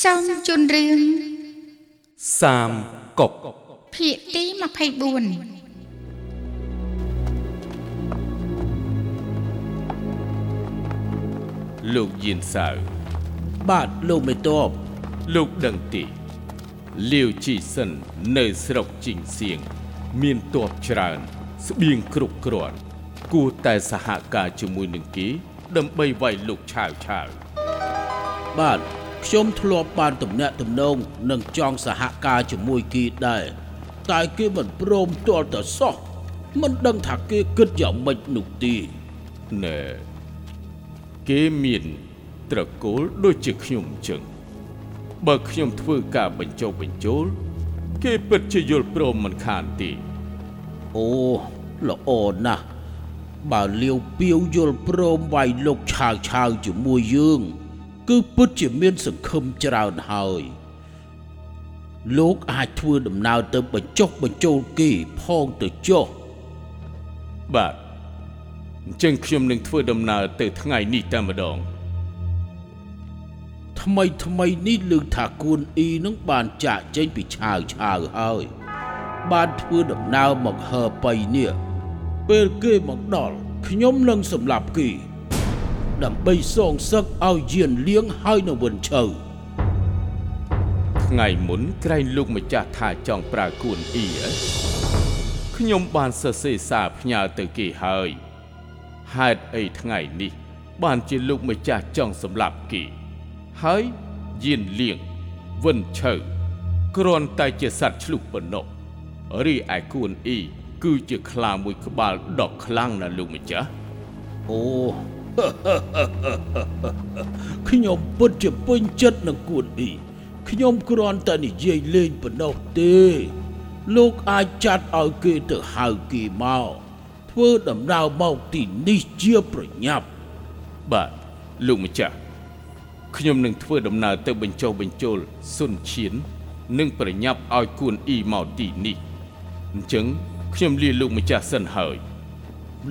សូមជូនរឿងសាមកុកភាគទី24លោកយៀនសៅបាទលោកមេតបលោកដឹងទេលាវជីសិននៅស្រុកជីងសៀងមានទ័ពច្រើន ស្បៀងគ្រប់គ្រាន់គួរតែសហការជាមួយនឹងគេដើម្បីវាយលោកឆាវឆាវបាទ ខ្ញុំធ្លាប់បានតំណាក់តំណងនឹងចង់សហការជាមួយគេដែរតែគេមិនព្រមទាល់តែសោះមិនដឹងថាគេគិតយ៉ាងម៉េចនោះទេណែគេមានត្រកូលដូចជាខ្ញុំអញ្ចឹងបើខ្ញុំធ្វើការបញ្ចុះបញ្ចូល គេពិតជាយល់ព្រមមិនខានទេអូល្អណាស់បើលាវពាវយល់ព្រមវាយលោកឆាវឆាវជាមួយយើង គឺពិតជាមានសង្ឃឹមច្រើនហើយលោកអាចធ្វើដំណើរទៅបញ្ចុះបញ្ចូលគេផងទៅចុះបាទអញ្ចឹងខ្ញុំនឹងធ្វើដំណើរទៅថ្ងៃនេះតែម្ដងថ្មីថ្មីនេះលើកថាគួនអ៊ីនឹងបានចាក់ចេញពីឆាវឆាវហើយ បានធ្វើដំណើរមកហើបៃនេះពេលគេមកដល់ខ្ញុំនឹងសម្លាប់គេ ដើម្បីសងសឹកឲ្យយានលៀងហើយនៅវិនឈៅថ្ងៃមុនក្រែងលោកម្ចាស់ថាចង់ប្រើគួនអ៊ីហ៎ខ្ញុំបានសរសេរសារផ្ញើទៅគេហើយហេតុអីថ្ងៃនេះ បានជាលោកម្ចាស់ចង់សម្លាប់គេហើយយានលៀងវិនឈើគ្រាន់តែជាសត្វឆ្លុះប៉ុណ្ណោះរីឯគួនអ៊ីគឺជាខ្លាមួយក្បាលដកខ្លាំងណាស់លោកម្ចាស់អូ ខ្ញុំពិតជាពេញចិត្តនឹងគួនអ៊ីខ្ញុំគ្រាន់តែនិយាយលេងប៉ុណ្ណោះទេ លោកអាចចាត់ឲ្យគេទៅហៅគេមកធ្វើដំណើរមកទីនេះជាប្រញាប់បាទលោកម្ចាស់ខ្ញុំនឹងធ្វើដំណើរទៅបញ្ចុះបញ្ចូលសុនឈៀននិងប្រញាប់ឲ្យគួនអ៊ីមកទីនេះអញ្ចឹងខ្ញុំលាលោកម្ចាស់សិនហើយ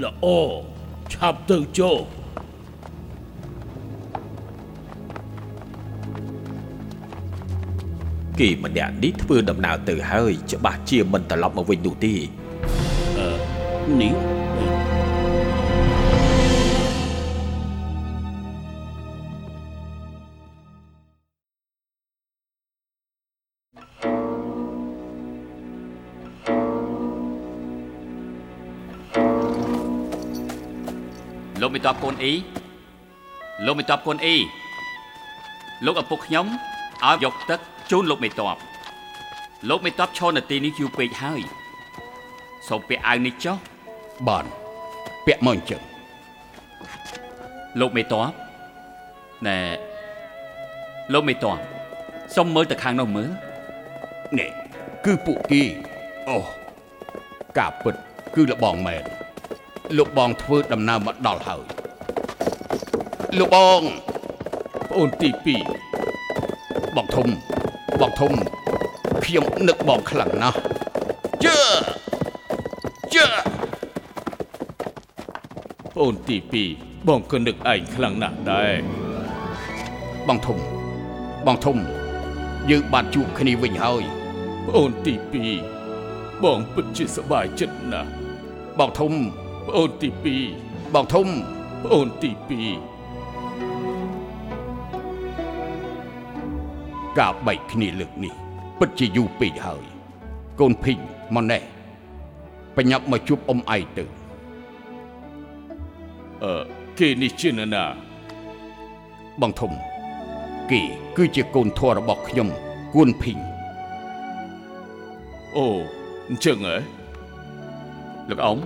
ល្អឆាប់ទៅចុះ គេម្នាក់នេះធ្វើដំណើរទៅហើយច្បាស់ជាមិនត្រឡប់មកវិញនោះទេនេះលោកមិនតបកូនអ៊ីលោកមិនតបកូនអ៊ីលោកឪពុកខ្ញុំឲ្យយកទឹក ជូនលោកមិនតបលោកមិនតបឈរនៅទីនេះយូរពេកហើយសូមពាក់អាវនេះចុះបានពាក់មកអញ្ចឹងលោកមិនតបណែលោកមិនតបសូមមើលទៅខាងនោះមើលនេះគឺពួកគេអូការពិតគឺលបងមែនលោកបងធ្វើដំណើរមកដល់ហើយលោកបងប្អូនទីបងធំ បងធំខ្ញុំនឹកបងខ្លាំងណាស់ជើជើ2ប្អូនទី2បងក៏នឹកឯងខ្លាំងណាស់ដែរបងធំបងធំយើងបានជួបគ្នាវិញហើយប្អូនទី2បងពិតជាសប្បាយចិត្តណាស់បងធំប្អូនទីបងធំ2ប្អូនទី2 ការបែកគ្នាលើកនេះ ពិតជាយូរពេកហើយកូនភីងមកណែបញ្ញាប់មកជួបអ៊ំឯងទៅអឺគេនេះជានរណាបងធំ គេគឺជាកូនធររបស់ខ្ញុំគួនភីងអូអញ្ចឹងហ៎លោកអ៊ំ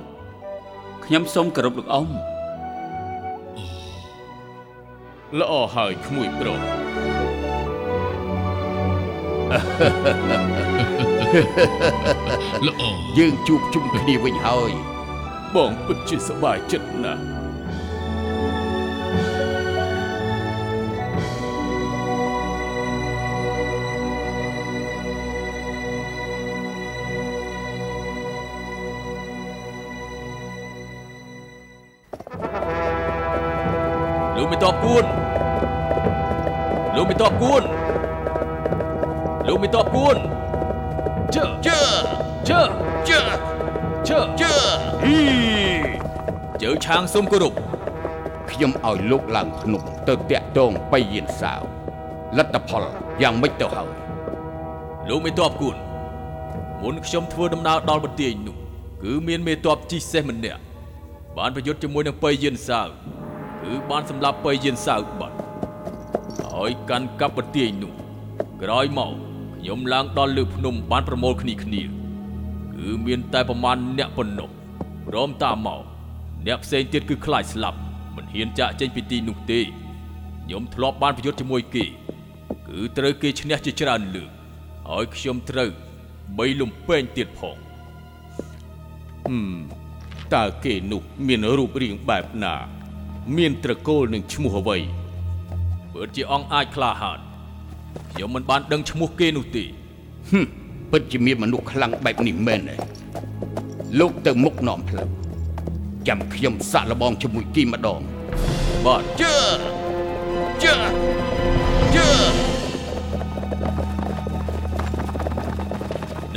ខ្ញុំសូមគោរពលោកអ៊ំល្អហើយក្មួយប្រុស យើងជួបជុំគ្នាវិញហើយ បងពិតជាសប្បាយចិត្តណាស់លោកមិនតបគួនលោកមិនតបគួន លោកមិនតបគួនជើជើជើជើជើជើជើឆាងសុំគោរពខ្ញុំឲ្យលោកឡើងភ្នំទៅតាក់ទងបៃយានសាវលទ្ធផលយ៉ាងម៉េចទៅហើយលោកមេតបគួនមុនខ្ញុំធ្វើដំណើរដល់បន្ទាយនោះគឺមានមេតបជីសេះម្នាក់បានប្រយុទ្ធជាមួយនឹងបៃយានសាវគឺបានសម្លាប់បៃយានសាវបាត់ហើយកាន់កាប់បន្ទាយនោះក្រោយមក ខ្ញុំឡើងដល់លើភ្នំបានប្រមូលគ្នាគ្នាគឺមានតែប្រមាណអ្នកប៉ុណ្ណោះព្រមតាមមកអ្នកផ្សេងទៀតគឺខ្លាចស្លាប់មិនហ៊ានចាក់ចេញពីទីនោះទេខ្ញុំធ្លាប់បានប្រយុទ្ធជាមួយគេ គឺត្រូវគេឈ្នះជាច្រើនលើកហើយខ្ញុំត្រូវបីលំពេងទៀតផងហឹមតើគេនោះមានរូបរាងបែបណា មានត្រកូលនឹងឈ្មោះអ្វីបើជាអង្គអាចក្លាហាន ខ្ញុំមិនបានដឹងឈ្មោះគេនោះទេហឹមពិតជាមានមនុស្សខ្លាំងបែបនេះមែនទេលោកទៅមុខនាំផ្លូវចាំខ្ញុំសាក់លបងជាមួយគីម្ដងបាទជើជើជើ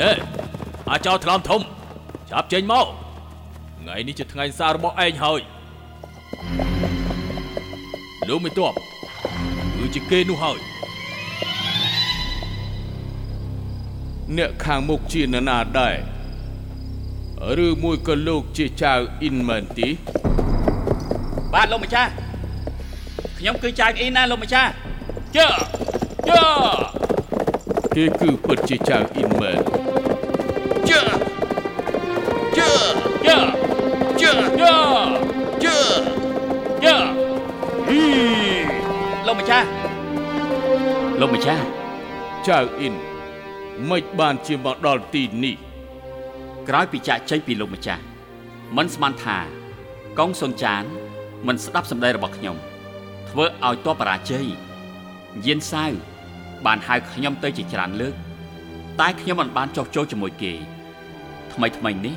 ណែអាចោថ្លំធំចាប់ចេញមកថ្ងៃនេះជាថ្ងៃសាររបស់ឯងហើយលោកមិនតបគឺជាគេនោះហើយ អ្នកខាងមុខជានរណាដែរឬមួយក៏លោកជាចៅអ៊ីនមែនទីបាទលោកម្ចាស់ខ្ញុំគឺចៅអ៊ីណាលោកម្ចាស់ជើជើគេគឺពិតជាចៅអ៊ីនមែនជើជើជើជើជើជើជើហីលោកម្ចាស់លោកម្ចាស់ចៅអ៊ីន មិនបានជាមកដល់ទីនេះក្រោយពីចាក់ចេញពីលោកម្ចាស់មិនស្មានថាកងសុនចានមិនស្ដាប់សម្ដីរបស់ខ្ញុំ ធ្វើឲ្យតបបរាជ័យយានសាវបានហៅខ្ញុំទៅជាច្រើនលើក តែខ្ញុំមិនបានចុះចូលជាមួយគេ ថ្មីថ្មីនេះ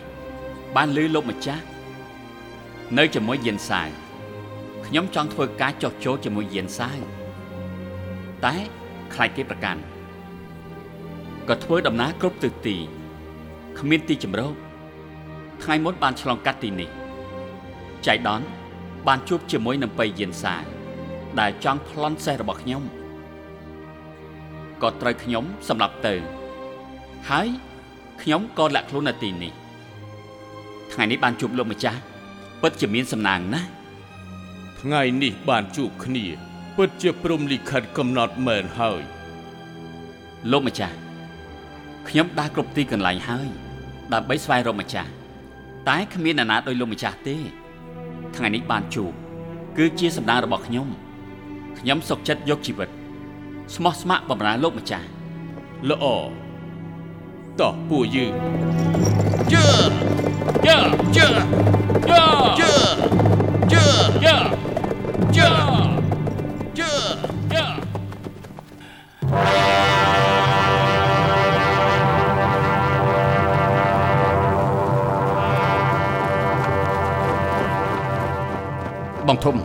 បានលឺលោកម្ចាស់នៅជាមួយយានសាវខ្ញុំចង់ធ្វើការចុះចូលជាមួយយានសាវតែខ្លាចគេប្រកាន់ ក៏ធ្វើដំណើរគ្រប់ទិសទីគ្មានទីជម្រកថ្ងៃមុនបានឆ្លងកាត់ទីនេះចៃដនបានជួបជាមួយនឹងបៃយានសាដែលចង់ប្លន់សេះរបស់ខ្ញុំក៏ត្រូវខ្ញុំសម្លាប់ទៅ ហើយខ្ញុំក៏លាក់ខ្លួននៅទីនេះថ្ងៃនេះបានជួបលោកម្ចាស់ពិតជាមានសំណាងណាស់ថ្ងៃនេះបានជួបគ្នា ពិតជាព្រំលិខិតកំណត់មែនហើយ លោកម្ចាស់ ខ្ញុំដើរគ្រប់ទីកន្លែងហើយ ដើម្បីស្វែងរកម្ចាស់តែគ្មាននរណាដោយលោកម្ចាស់ទេ ថ្ងៃនេះបានជួបគឺជាសម្ដាងរបស់ខ្ញុំខ្ញុំសុខចិត្តយកជីវិត ស្មោះស្ម័គ្របម្រើលោកម្ចាស់ល្អតោះពួកយើងជើយើជើយើជើជើយើជើជើ បងធំ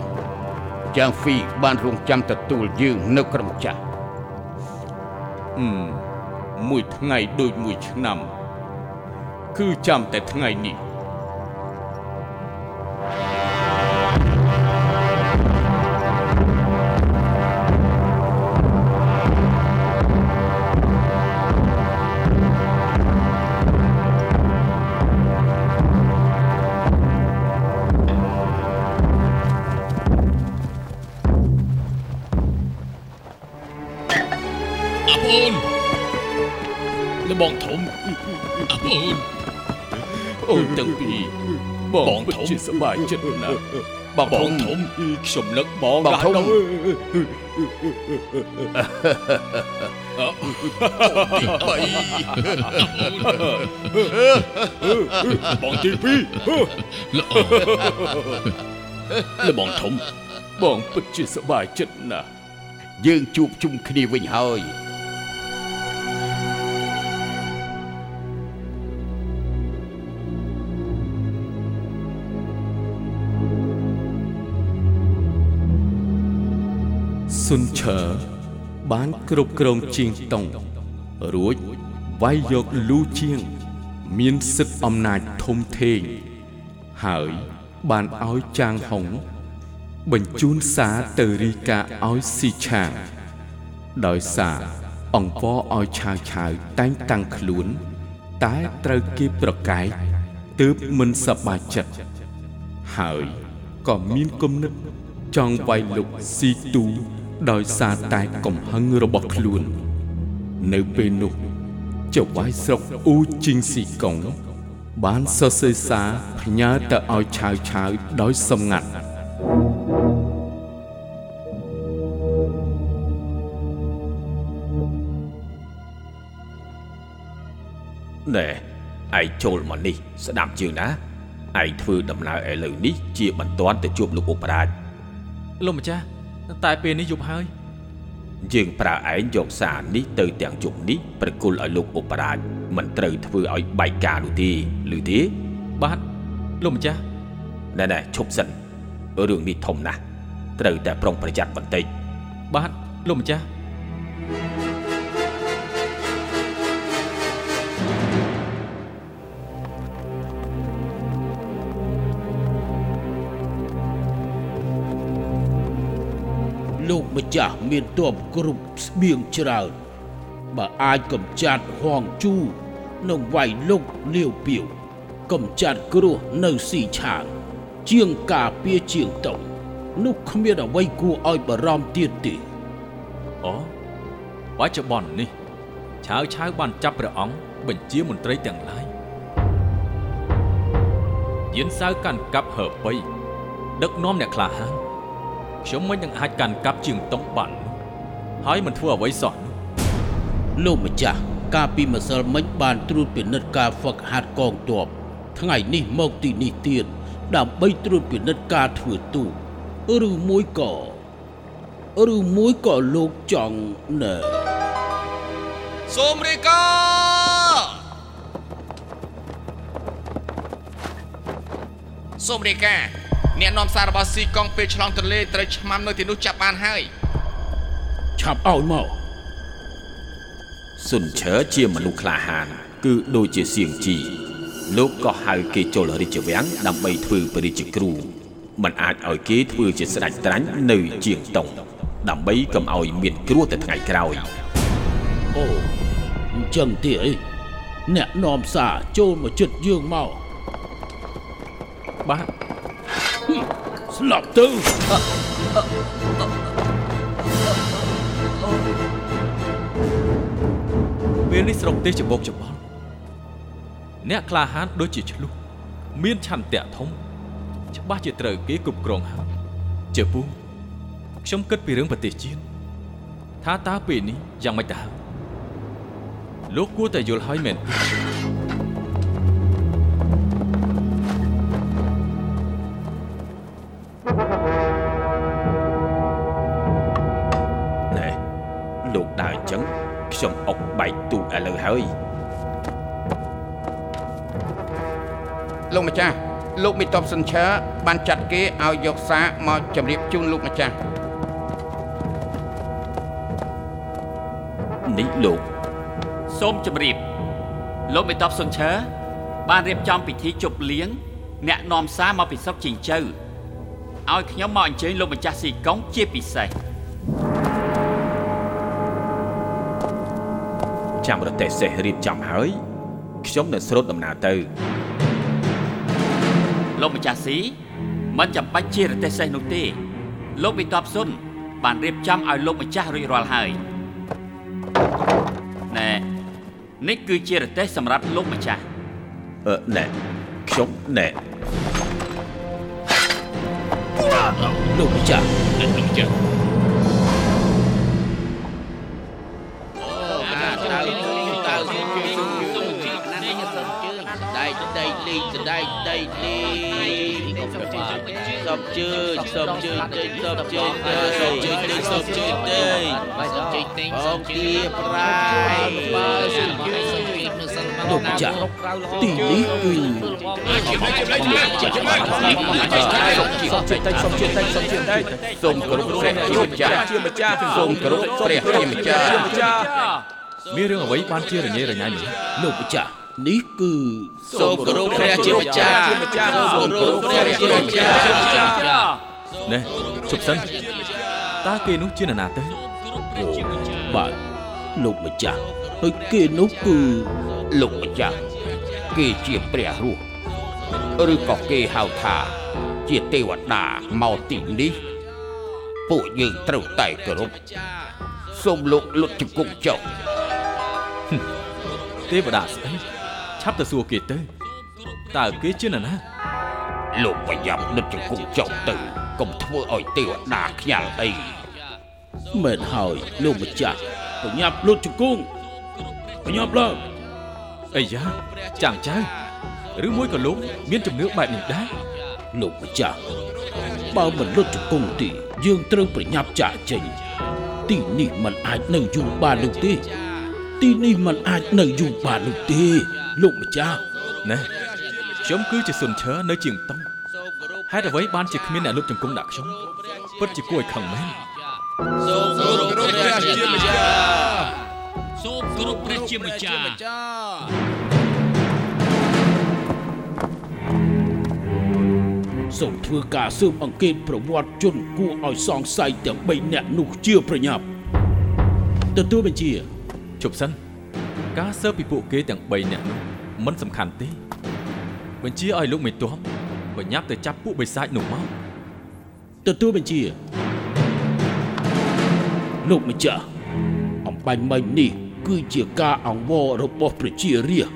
ចាងហ្វីបានរងចាំទទួលយើងនៅក្រុមចាស់អឺមមួយថ្ងៃដូចមួយឆ្នាំ គឺចាំតែថ្ងៃនេះ ជាសប្បាយចិត្តណាស់បងបធងំធំខ្ញុំនឹកបងបងណាស់ធំដល់បងទីពីរលបងធំបងពិតជាសប្បាយចិត្តណាស់យើងជួបជុំគ្នាវិញហើយ សុនឈើបានគ្រប់គ្រងជាងតុងរួចវាយយកលូជាង មានសិទ្ធិអំណាចធំធេងហើយបានឲ្យចាងហុងបញ្ជូនសារទៅរីកាឲ្យស៊ីឆាង ដោយសារអង្គវឲ្យឆាវឆាវតែងតាំងខ្លួន តែត្រូវគេប្រកែកទើបមិនសប្បាយចិត្តហើយក៏មានគំនិតចង់វាយលុកស៊ីទូ ដោយសារតែកំហឹងរបស់ខ្លួន នៅពេលនោះចៅវាយស្រុកអ៊ូជីងស៊ីកុងបានសរសេរសារផ្ញើទៅឲ្យឆាវឆាវដោយសម្ងាត់ណែឯងចូលមកនេះ ស្ដាប់ជើងណាឯងធ្វើដំណើរឥឡូវនេះជាបន្ទាន់ទៅជួបលោកឧបរាជលោកម្ចាស់ តែពេលនេះយប់ហើយ យើងប្រើឯងយកសារនេះទៅទាំងជុំនេះប្រគល់ឲ្យលោកឧបរាជមិនត្រូវធ្វើឲ្យបែកការនោះទេឬទេបាទលោកម្ចាស់ណែណែឈប់សិនរឿងនេះធំណាស់ត្រូវតែប្រុងប្រយ័ត្នបន្តិចបាទលោកម្ចាស់ លោកម្ចាស់មានទ័ពគ្រប់ស្បៀងច្រើនបើអាចកំចាត់ហងជូនិងវាយលុកលាវពាវកំចាត់គ្រោះនៅស៊ីឆាងជាងការពារជាងតុងនោះគ្មានអ្វីគួរឲ្យបារម្ភទៀតទេអូបច្ចុប្បន្ននេះឆាវឆាវបានចាប់ព្រះអង្គបញ្ជាមន្ត្រីទាំងឡាយយានសៅកាន់កាប់ហើបៃដឹកនាំអ្នកក្លាហាន ខ្ញុំមិននឹងអាចកាន់កាប់ជាងតុងបាននោះហើយមិនធ្វើអ្វីសោះនោះលោកម្ចាស់កាលពីម្សិលមិញបានត្រួតពិនិត្យការហ្វឹកហាត់កងទ័ពថ្ងៃនេះមកទីនេះទៀតដើម្បីត្រួតពិនិត្យការធ្វើទូតឬមួយក៏ឬមួយក៏លោកចង់ណែសូមរីកាសូមរីកា អ្នកនាំសាររបស់ស៊ីកុងពេលឆ្លងទន្លេត្រូវឆ្មាំនៅទីនោះចាប់បានហើយឆាប់ឲ្យមកសុនឈើជាមនុស្សក្លាហាន គឺដូចជាសៀងជីលោកក៏ហៅគេចូលរាជវាំងដើម្បីធ្វើបរិជ្ជគ្រូមិនអាចឲ្យគេធ្វើជាស្ដេចត្រាញ់នៅជាងតុងដើម្បីកុំឲ្យមានគ្រោះទៅថ្ងៃក្រោយអូអញ្ចឹងទេអីអ្នកនាំសារចូលមកចិត្តយើងមកបាទ ស្លាប់ទៅពេលនេះស្រុកទេសច្បោកច្បល់អ្នកក្លាហានដូចជាឆ្លុះមានឆន្ទៈធំ ច្បាស់ជាត្រូវគេគ្រប់គ្រងហើយជាពូខ្ញុំគិតពីរឿងប្រទេសជាតិថាតើពេលនេះយ៉ាងម៉េចទៅហើយលោកគួរតែយល់ហើយមែនទេ ខ្ញុំអុកបែកទូកឥឡូវហើយលោកម្ចាស់លោកមេតបសិនឈើបានចាត់គេឲ្យយកសារមកជម្រាបជូនលោកម្ចាស់នេះលោកសូមជម្រាបលោកមេតបសុនឈើបានរៀបចំពិធីជប់លៀងអ្នកនាំសារមកពីស្រុកជីងជើឲ្យខ្ញុំមកអញ្ជើញលោកម្ចាស់ស៊ីកុងជាពិសេស ចាំរទេះសេះរៀបចំហើយខ្ញុំនឹងស្រូតដំណើរទៅលោកម្ចាស់ស៊ីមិនចាំបាច់ជារទេសសេះនោះទេ លោកមេតបសុនបានរៀបចំឲ្យលោកម្ចាស់រួចរាល់ហើយណែនេះគឺជារទេសសម្រាប់លោកម្ចាស់អឺណែខ្ញុំណែលោកម្ចាស់លោកម្ចាស់ ដៃដៃលេងសុំជើញសុំជើញទៅសុំជើញទៅសុំជើញទៅសុំជើញទៅសុំជើញទៅសុំទីប្រៃលោកម្ចាស់ទីនេះគឺសូមគោរពព្រះជាម្ចាស់ជាម្ចាស់សូមគោរពព្រះជាម្ចាស់មានរឿងអ្វីបានជារញ៉េរញ៉ៃម្ល៉េះលោកម្ចាស់ នេះគឺសូមគោរពព្រះជាម្ចាស់សូមគោរពព្រះជាម្ចាស់ណែជប់សិនតើគេនោះជានរណាទៅអូបាទលោកម្ចាស់ហើយគេនោះគឺលោកម្ចាស់គេជាព្រះរស់ឬក៏គេហៅថាជាទេវតាមកទីនេះពួកយើងត្រូវតែគោរពសូមលោកលុតជង្គង់ចុះទេវតាស្អី ឆាប់ទៅសួរគេទៅតើគេជានរណាលោកប្រញាប់លុតជង្គង់ចុះទៅកុំធ្វើឲ្យទេវតាខ្ញាល់អីមែនហើយលោកម្ចាស់ប្រញាប់លុតជង្គង់ប្រញាប់ឡើងអីយ៉ាចាំងចៅឬមួយក៏លោកមានជំនឿបែបនេះដែរលោកម្ចាស់បើមិនលុតជង្គង់ទេយើងត្រូវប្រញាប់ចាកចេញទីនេះมันអាចនៅយូរបាននោះទេ ទីនេះมันអាចនៅយូរបាននោះទេលោកម្ចាស់ណែខ្ញុំគឺជាសុនឈើនៅជាងតុងហេតុអ្វីបានជាគ្មានអ្នកលុបជង្គង់ដាក់ខ្ញុំពិតជាគួរឲ្យខឹងមែនសូមគោរពព្រះជាម្ចាស់សូមគោរពព្រះជាម្ចាស់សូមធ្វើការស៊ើបអង្កេតប្រវត្តិជនគួរឲ្យសង្ស័យទាំង3នាក់នោះជាប្រញាប់ទទួលបញ្ជា ជប់សិនការសើបពីពួកគេទាំង3នាក់នោះមិនសំខាន់ទេបញ្ជាឲ្យលោកមេទ័ពបញ្ញាប់ទៅចាប់ពួកបិសាចនោះមកទទួលបញ្ជាលោកម្ចាស់អំបញ្ញមិញនេះគឺជាការអង្វររបស់ប្រជារាស្ត្រ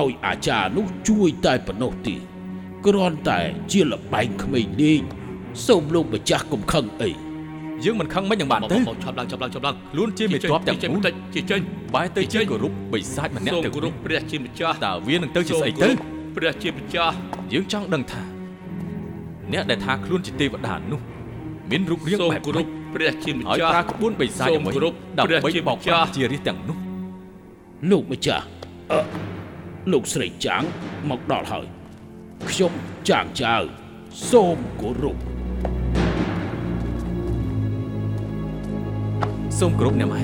ឲ្យអាចារ្យនោះជួយតែប៉ុណ្ណោះទេគ្រាន់តែជាលបែងក្មេងលេងសូមលោកម្ចាស់កុំខឹងអី យើងមិនខឹងមិនយ៉ាងបានបងទៅបងឆាប់ឡើងឆាប់ឡើងឆាប់ឡើងខ្លួនជាមេទ័ពទាំងមូលតិចជាចេញបែរទៅជាគោរពបិសាចម្នាក់សូមទៅគោរពព្រះជាម្ចាស់តើវានឹងទៅជាស្អីទៅព្រះជាម្ចាស់យើងចង់ដឹងថាអ្នកដែលថាខ្លួនជាទេវតានោះមានរូបរាងសូមបែបគោរម៉េពចព្រះជាម្ហើយចាស់ប្រើក្បួនបិសាចសូមអ្វីគោរពដើម្បីព្រះជាបោកម្ចាស់ប្រាស់ជារាជទាំងនោះលោកម្ចាស់អឺលោកស្រីចាងមកដល់ហើយខ្ញុំចាងចៅសូមគោរព សូមគោរពអ្នកម៉ែ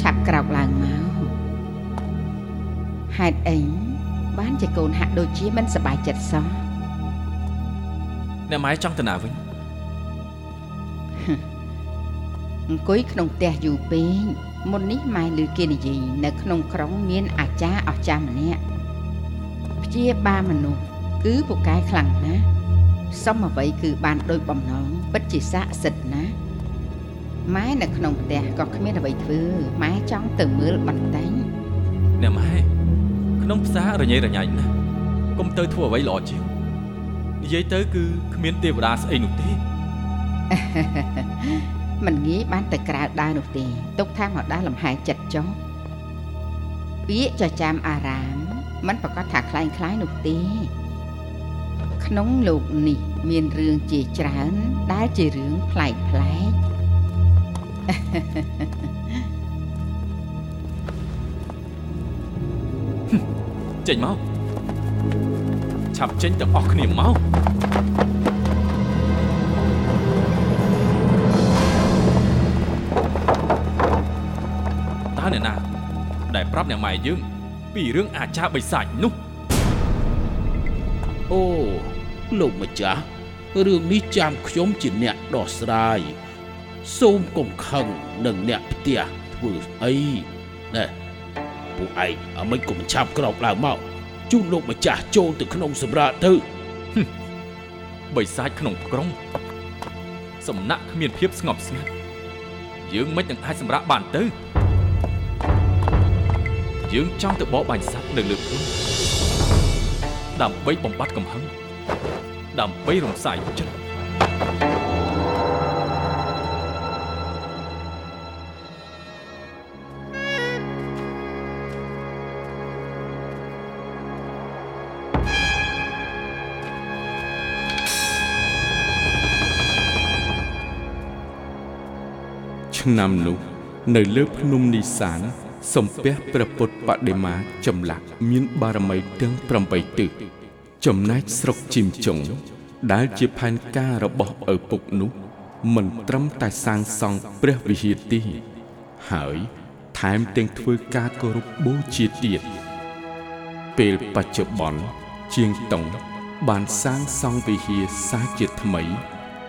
ឆាប់ក្រោកឡើងមកហេតុអីបានជាកូនហាក់ដូចជាមិនសប្បាយចិត្តសោះអ្នកម៉ែចង់ទៅណាវិញអង្គុយក្នុងផ្ទះយូរពេកមុននេះម៉ែឮគេនិយាយនៅក្នុងក្រុងមានអាចារ្យអស្ចារ្យម្នាក់ព្យាបាលមនុស្សគឺពូកែខ្លាំងណាស់សុំអ្វីគឺបានដូចបំណង ពិតជាស័ក្តិសិទ្ធិណាស់ម៉ែនៅក្នុងផ្ទះក៏គ្មានអ្វីធ្វើម៉ែចង់ទៅមើលបន្តែង អ្នកម៉ែក្នុងផ្សាររញ៉េរញ៉ៃណាស់កុំទៅធ្វើអ្វីល្អជាងនិយាយទៅគឺគ្មានទេវតាស្អីនោះទេ មិនងាយបានទៅក្រៅដើរនោះទេទុកថាមកដើរលំហែចិត្តចុះពាក្យចចាមអារាមมันប្រកាសថាคล้ายคล้ายនោះទេ ក្នុងលោកនេះមានរឿងជាច្រើន ដែលជារឿងប្លែកប្លែកចេញមកឆាប់ចេញទាំងអស់គ្នាមកតើអ្នកណា ដែលប្រាប់អ្នកម៉ែយើង ពីរឿងអាចារ្យបិសាចនោះ អូលោកម្ចាស់រឿងនេះចាំខ្ញុំជាអ្នកដោះស្រាយសូមកុំខឹងនឹងអ្នកផ្ទះធ្វើអីណែពួកឯងអ្មិនកុំឆាប់ក្រោកឡើងមកជូនលោកម្ចាស់ចូលទៅក្នុងសម្រាប់ទៅបិសាចក្នុងក្រុងសំណាក់គ្មានភាពស្ងប់ស្ងាត់យើងមិននឹងអាចសម្រាកបានទៅយើងចង់ទៅបបបាញ់សត្វនៅលើភ្នំ ដើម្បីបំបត្តិកំហឹងដើម្បីរំសាយចិត្តឆ្នាំនោះនៅលើភ្នំនីសាន សំពះព្រះពុទ្ធបដិមាចម្លាក់មានបារមីទាំង8ទិសចំណែកស្រុកជីមចុងដែលជាផែនការរបស់ឪពុកនោះមិនត្រឹមតែសាងសង់ព្រះវិហារទេហើយថែមទាំងធ្វើការគោរពបូជាទៀតពេលបច្ចុប្បន្នជាងតុងបានសាងសង់វិហារសាជាថ្មី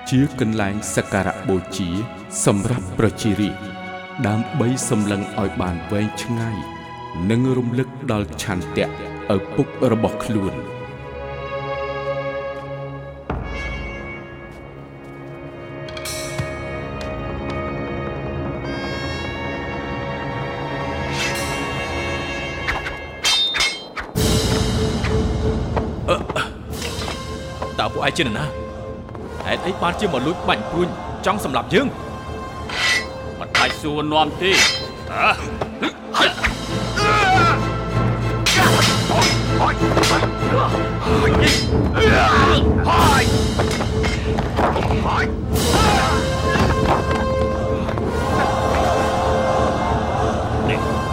ជាកន្លែងសក្ការៈបូជា សម្រាប់ប្រជារាស្ត្រ ដើម្បីសម្លឹងឲ្យបានវែងឆ្ងាយ និងរំលឹកដល់ឆន្ទៈឪពុករបស់ខ្លួនតើពួកឯងជានរណាហេតុអីបានជាមកលួចបាញ់ព្រួញចង់សម្លាប់យើង មិនបាច់សួរនាំទេអើ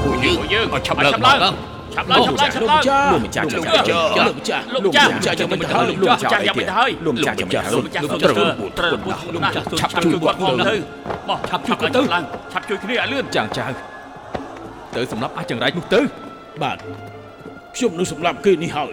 ពួកយើងពួកយើងឲ្យ ឆាប់ឡើងឆាប់ឡើងឡើងឆាប់ឡើងឆាប់ឡើងឆាប់ឡើងលោកម្ចាស់លោកម្ចាស់លោកម្ចាស់លោកចាស់លោកចាស់យ៉ាងមិនទៅហើយលោកចាស់យ៉ាងមិនទៅហើយលោកម្ចាស់យ៉ាងមិនទៅលោកចាស់ត្រូវត្រូវពួតលោកចាស់ឆាប់ជួយគាត់ផងទៅបោះឆាប់ជួយគាត់ទៅឡើងឆាប់ជួយគ្នាឲ្យលឿនចាងចៅទៅសម្លាប់អាចចង្រៃនោះទៅបាទខ្ញុំនឹងសម្លាប់គេនេះហើយ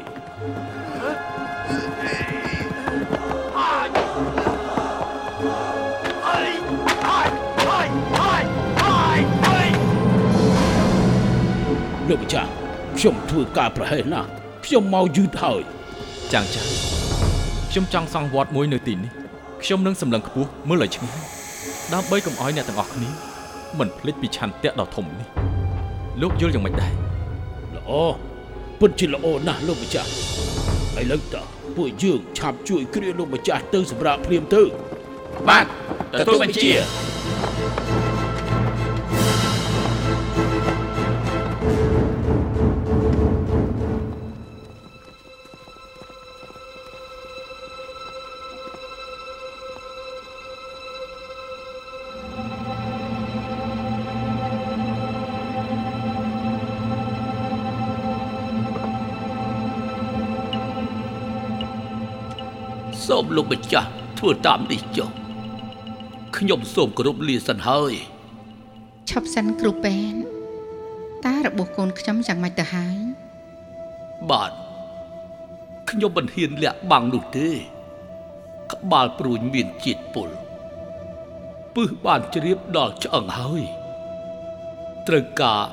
លោកម្ចាស់ ខ្ញុំធ្វើការប្រហែសណាស់ខ្ញុំមកយឺតហើយចាងចៅខ្ញុំចង់សង់វត្តមួយនៅទីនេះខ្ញុំនឹងសម្លឹងខ្ពស់មើលឲ្យឆ្ងាយដើម្បីកុំឲ្យអ្នកទាំងអស់គ្នាមិនភ្លេចពីឆន្ទៈដ៏ធំនេះលោកយល់យ៉ាងម៉េចដែរល្អពិតជាល្អណាស់លោកម្ចាស់ឥឡូវតើពួកយើងឆាប់ជួយគ្រាលោកម្ចាស់ទៅសម្រាប់ភ្លាមទៅបាទទទួលបញ្ជា លោកម្ចាស់ធ្វើតាមនេះចុះខ្ញុំសូមគោរពលាសិនហើយឈប់សិនគ្រូពេនតើរបួសកូនខ្ញុំយ៉ាងម៉េចទៅហើយបាទខ្ញុំមិនហ៊ានលាក់បាំងនោះទេ ក្បាលព្រួញមានជាតិពុលពឹសបានជ្រាបដល់ឆ្អឹងហើយ ត្រូវការ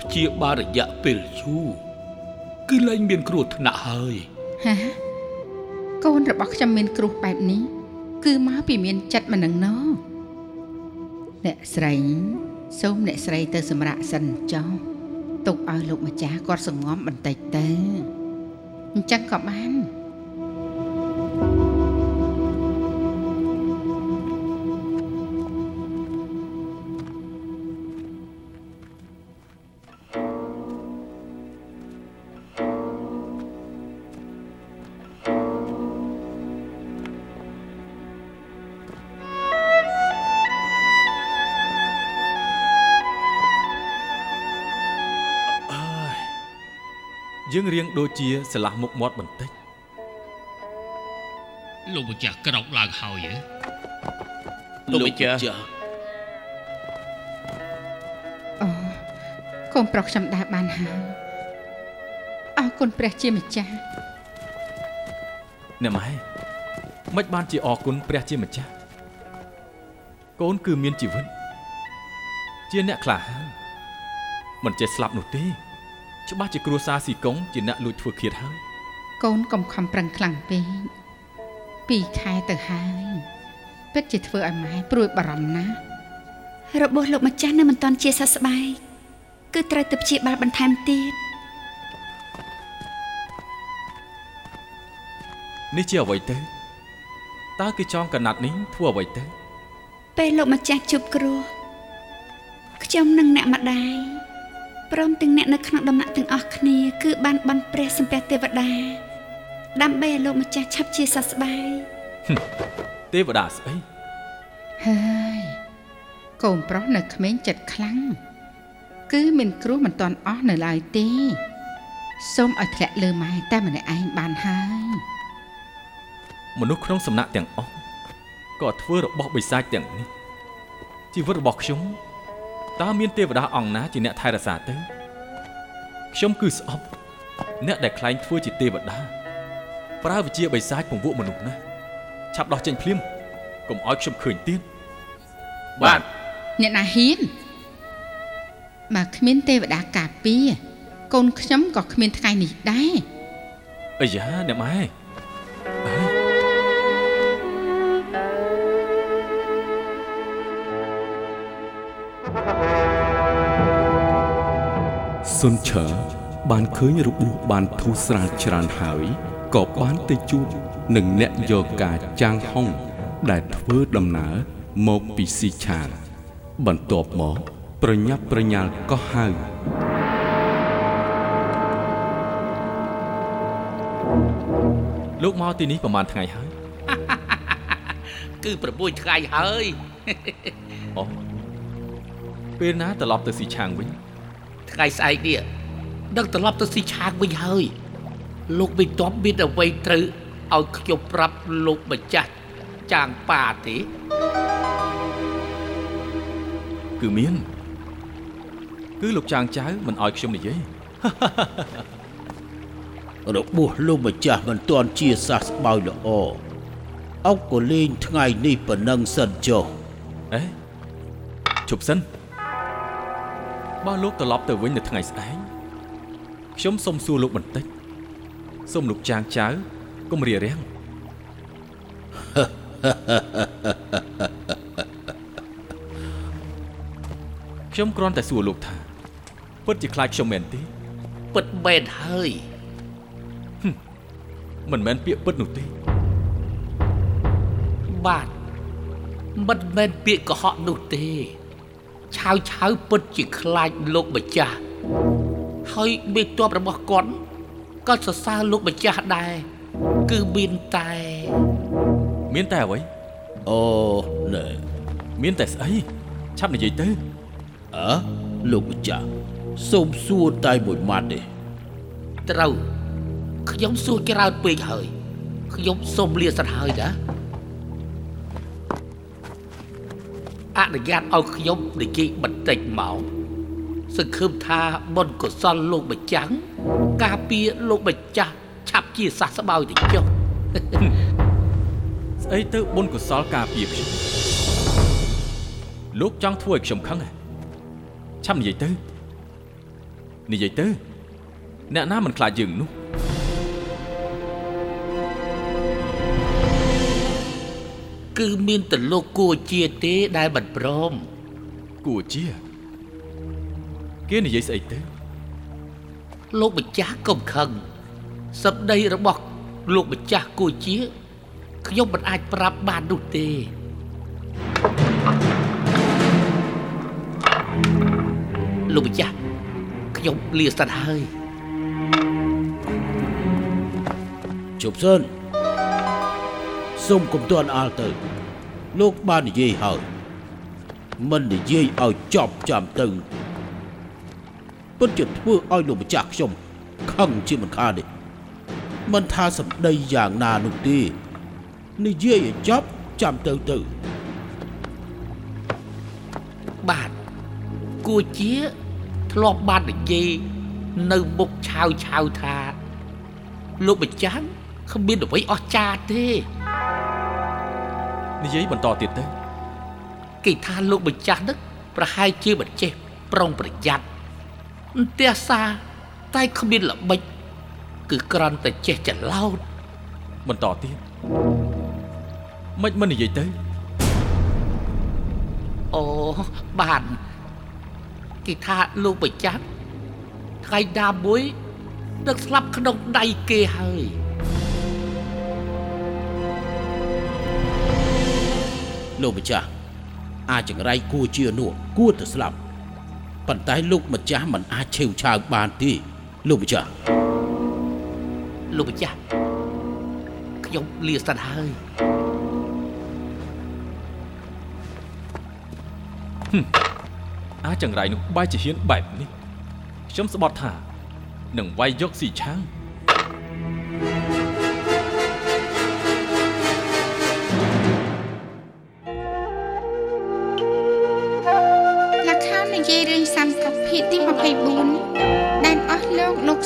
ព្យាបាលរយៈពេលយូរគឺលែងមានគ្រោះថ្នាក់ហើយហា កូនរបស់ខ្ញុំមានគ្រោះបែបនេះគឺមកពីមានចិត្តមិននឹងណោអ្នកស្រីសូមអ្នកស្រីទៅសម្រាកសិនចុះទុកឲ្យលោកម្ចាស់គាត់សងំបន្តិចទៅអញ្ចឹងក៏បាន យើងរៀងដូចជាស្រឡះមុខមាត់បន្តិចលោកម្ចាស់ក្រោកឡើងហើយហ៎លោកម្ចាស់អូកូនប្រុសខ្ញុំដើរបានហើយអរគុណព្រះជាម្ចាស់អ្នកម៉ែមិនបានជាអរគុណព្រះជាម្ចាស់កូនគឺមានជីវិតជាអ្នកក្លាហានមិនចេះស្លាប់នោះទេ ច្បាស់ជាគ្រួសារស៊ីកុងជាអ្នកលួចធ្វើឃាតហើយកូនកុំខំប្រឹងខ្លាំងពេកពីរខែទៅហើយពិតជាធ្វើឲ្យម៉ែព្រួយបារម្ភណាស់របស់លោកម្ចាស់នៅមិនទាន់ជាសះស្បើយគឺត្រូវទៅព្យាបាលបន្ថែមទៀតនេះជាអ្វីទៅតើគេចងកណាត់នេះធ្វើអ្វីទៅពេលលោកម្ចាស់ជួបគ្រោះខ្ញុំនិងអ្នកម្ដាយ ព្រមទាំងអ្នកនៅក្នុងដំណាក់ទាំងអស់គ្នាគឺបានបន់ព្រះសំពះទេវតាដើម្បីឲ្យលោកម្ចាស់ឆាប់ជាសះស្បើយទេវតាស្អីហើយកូនប្រុសនៅក្មេងចិត្តខ្លាំងគឺមានគ្រោះមិនទាន់អស់នៅឡើយទេសូមឲ្យធ្លាក់លើម៉ែតែម្នាក់ឯងបានហើយមនុស្សក្នុងសំណាក់ទាំងអស់ក៏ធ្វើរបស់បិសាចទាំងនេះជីវិតរបស់ខ្ញុំ តើមានទេវតាអង្គណាជាអ្នកថែរក្សាទៅខ្ញុំគឺស្អប់អ្នកដែលខ្លែងធ្វើជាទេវតាប្រើវិជាបិសាចពង្វក់មនុស្សណាឆាប់ដោះចេញភ្លាមកុំឲ្យខ្ញុំឃើញទៀតបាទអ្នកណាហ៊ានបើគ្មានទេវតាការពារកូនខ្ញុំក៏គ្មានថ្ងៃនេះដែរអាយ៉ាអ្នកម៉ែ សុនឆើបានឃើញរបួសបានធូរស្រាលច្រើនហើយក៏បានទៅជួបនឹងអ្នកយកការចាងហុងដែលធ្វើដំណើរមកពីស៊ីឆាន បន្ទាប់មកប្រញាប់ប្រញាល់ក៏ហៅលោកមកទីនេះប្រហែលថ្ងៃហើយគឺ6ថ្ងៃហើយអូពេលណាត្រឡប់ទៅស៊ីឆាងវិញ ថ្ងៃស្អែកនេះដឹកត្រឡប់ទៅស៊ីឆាងវិញហើយ លោកវិតបមានអ្វីត្រូវឲ្យខ្ញុំប្រាប់លោកម្ចាស់ចាងប៉ាទេគឺមាន គឺលោកចាងចៅមិនអោយខ្ញុំនិយាយរបួសលោកម្ចាស់មិនទាន់ជាសះស្បើយល្អអុកក៏លេងថ្ងៃនេះប៉ុណ្ណឹងសិនចុះអេជប់សិន បើលោកត្រឡប់ទៅវិញនៅថ្ងៃស្អែកខ្ញុំសុំសួរលោកបន្តិចសូមលោកចាងចៅកុំរារាំងខ្ញុំគ្រាន់តែសួរលោកថាពិតជាខ្លាចខ្ញុំមែនទេពិតមែនហើយមិនមែនពាក្យពិតនោះទេបាទមិនមែនពាក្យកុហកនោះទេ ឆាវឆាវពិតជាខ្លាចលោកម្ចាស់ហើយមេតបរបស់គាត់ក៏សរសើរលោកម្ចាស់ដែរគឺមានតែមានតែអ្វីអូណែមានតែស្អីឆាប់និយាយទៅអើលោកម្ចាស់សូមសួរតែមួយម៉ាត់ទេត្រូវខ្ញុំសួរច្រើនពេកហើយខ្ញុំសូមលាសិនហើយណា អនុញ្ញាតឲ្យខ្ញុំនិយាយបន្តិចមកសង្ឃឹមថាបុណ្យកុសលលោកម្ចាស់ការពារលោកម្ចាស់ឆាប់ជាសះស្បើយទៅចុះស្អីទៅបុណ្យកុសលការពារខ្ញុំលោកចង់ធ្វើឲ្យខ្ញុំខឹងហ៎ឆាប់និយាយទៅនិយាយទៅអ្នកណាមិនខ្លាចយើងនោះ គឺមានតែលោកគួរជាទេដែលមិនព្រមគួរជាគេនិយាយស្អីទៅលោកម្ចាស់កុំខឹងសម្ដីរបស់លោកម្ចាស់គួរជាខ្ញុំមិនអាចប្រាប់បាននោះទេលោកម្ចាស់ខ្ញុំលាសិនហើយជប់សិន សូមកុំទាន់អាលទៅ លោកបាននិយាយហើយមិននិយាយឲ្យចប់ចាំទៅពិតជាធ្វើឲ្យលោកម្ចាស់ខ្ញុំខឹងជាមិនខានទេមិនថាសម្ដីយ៉ាងណានោះទេនិយាយឲ្យចប់ចាំទៅទៅបាទគួរជាធ្លាប់បាននិយាយនៅមុខឆាវឆាវថា លោកម្ចាស់គ្មានអ្វីអស្ចារ្យទេ និយាយបន្តទៀតទៅគេថាលោកម្ចាស់នឹកប្រហែលជាមិនចេះប្រុងប្រយ័ត្នអន្ទះសារតែគ្មានល្បិចគឺគ្រាន់តែចេះច្រឡោតបន្តទៀតមិនមិននិយាយទៅអូបានគេថាលោកម្ចាស់ថ្ងៃណាមួយដឹកស្លាប់ក្នុងដៃគេហើយ លោកម្ចាស់អាចចង្រៃគួរជានោះគួរទៅស្លាប់ប៉ុន្តែលោកម្ចាស់មិនអាចឆេវឆាវបានទេលោកម្ចាស់លោកម្ចាស់ខ្ញុំលាសិនហើយអាចង្រៃនោះបែរជាហ៊ានបែបនេះខ្ញុំស្បត់ថានឹងវាយយកស៊ីឆាង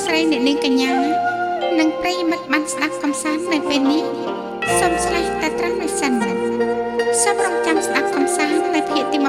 ស្រីអ្នកនាងកញ្ញានិងប្រិយមិត្តបានស្ដាប់កំសាន្តនៅពេលនេះសូមឆ្លេះតែត្រឹមនេះសិនសូមរងចាំស្ដាប់កំសាន្តនៅភាគទី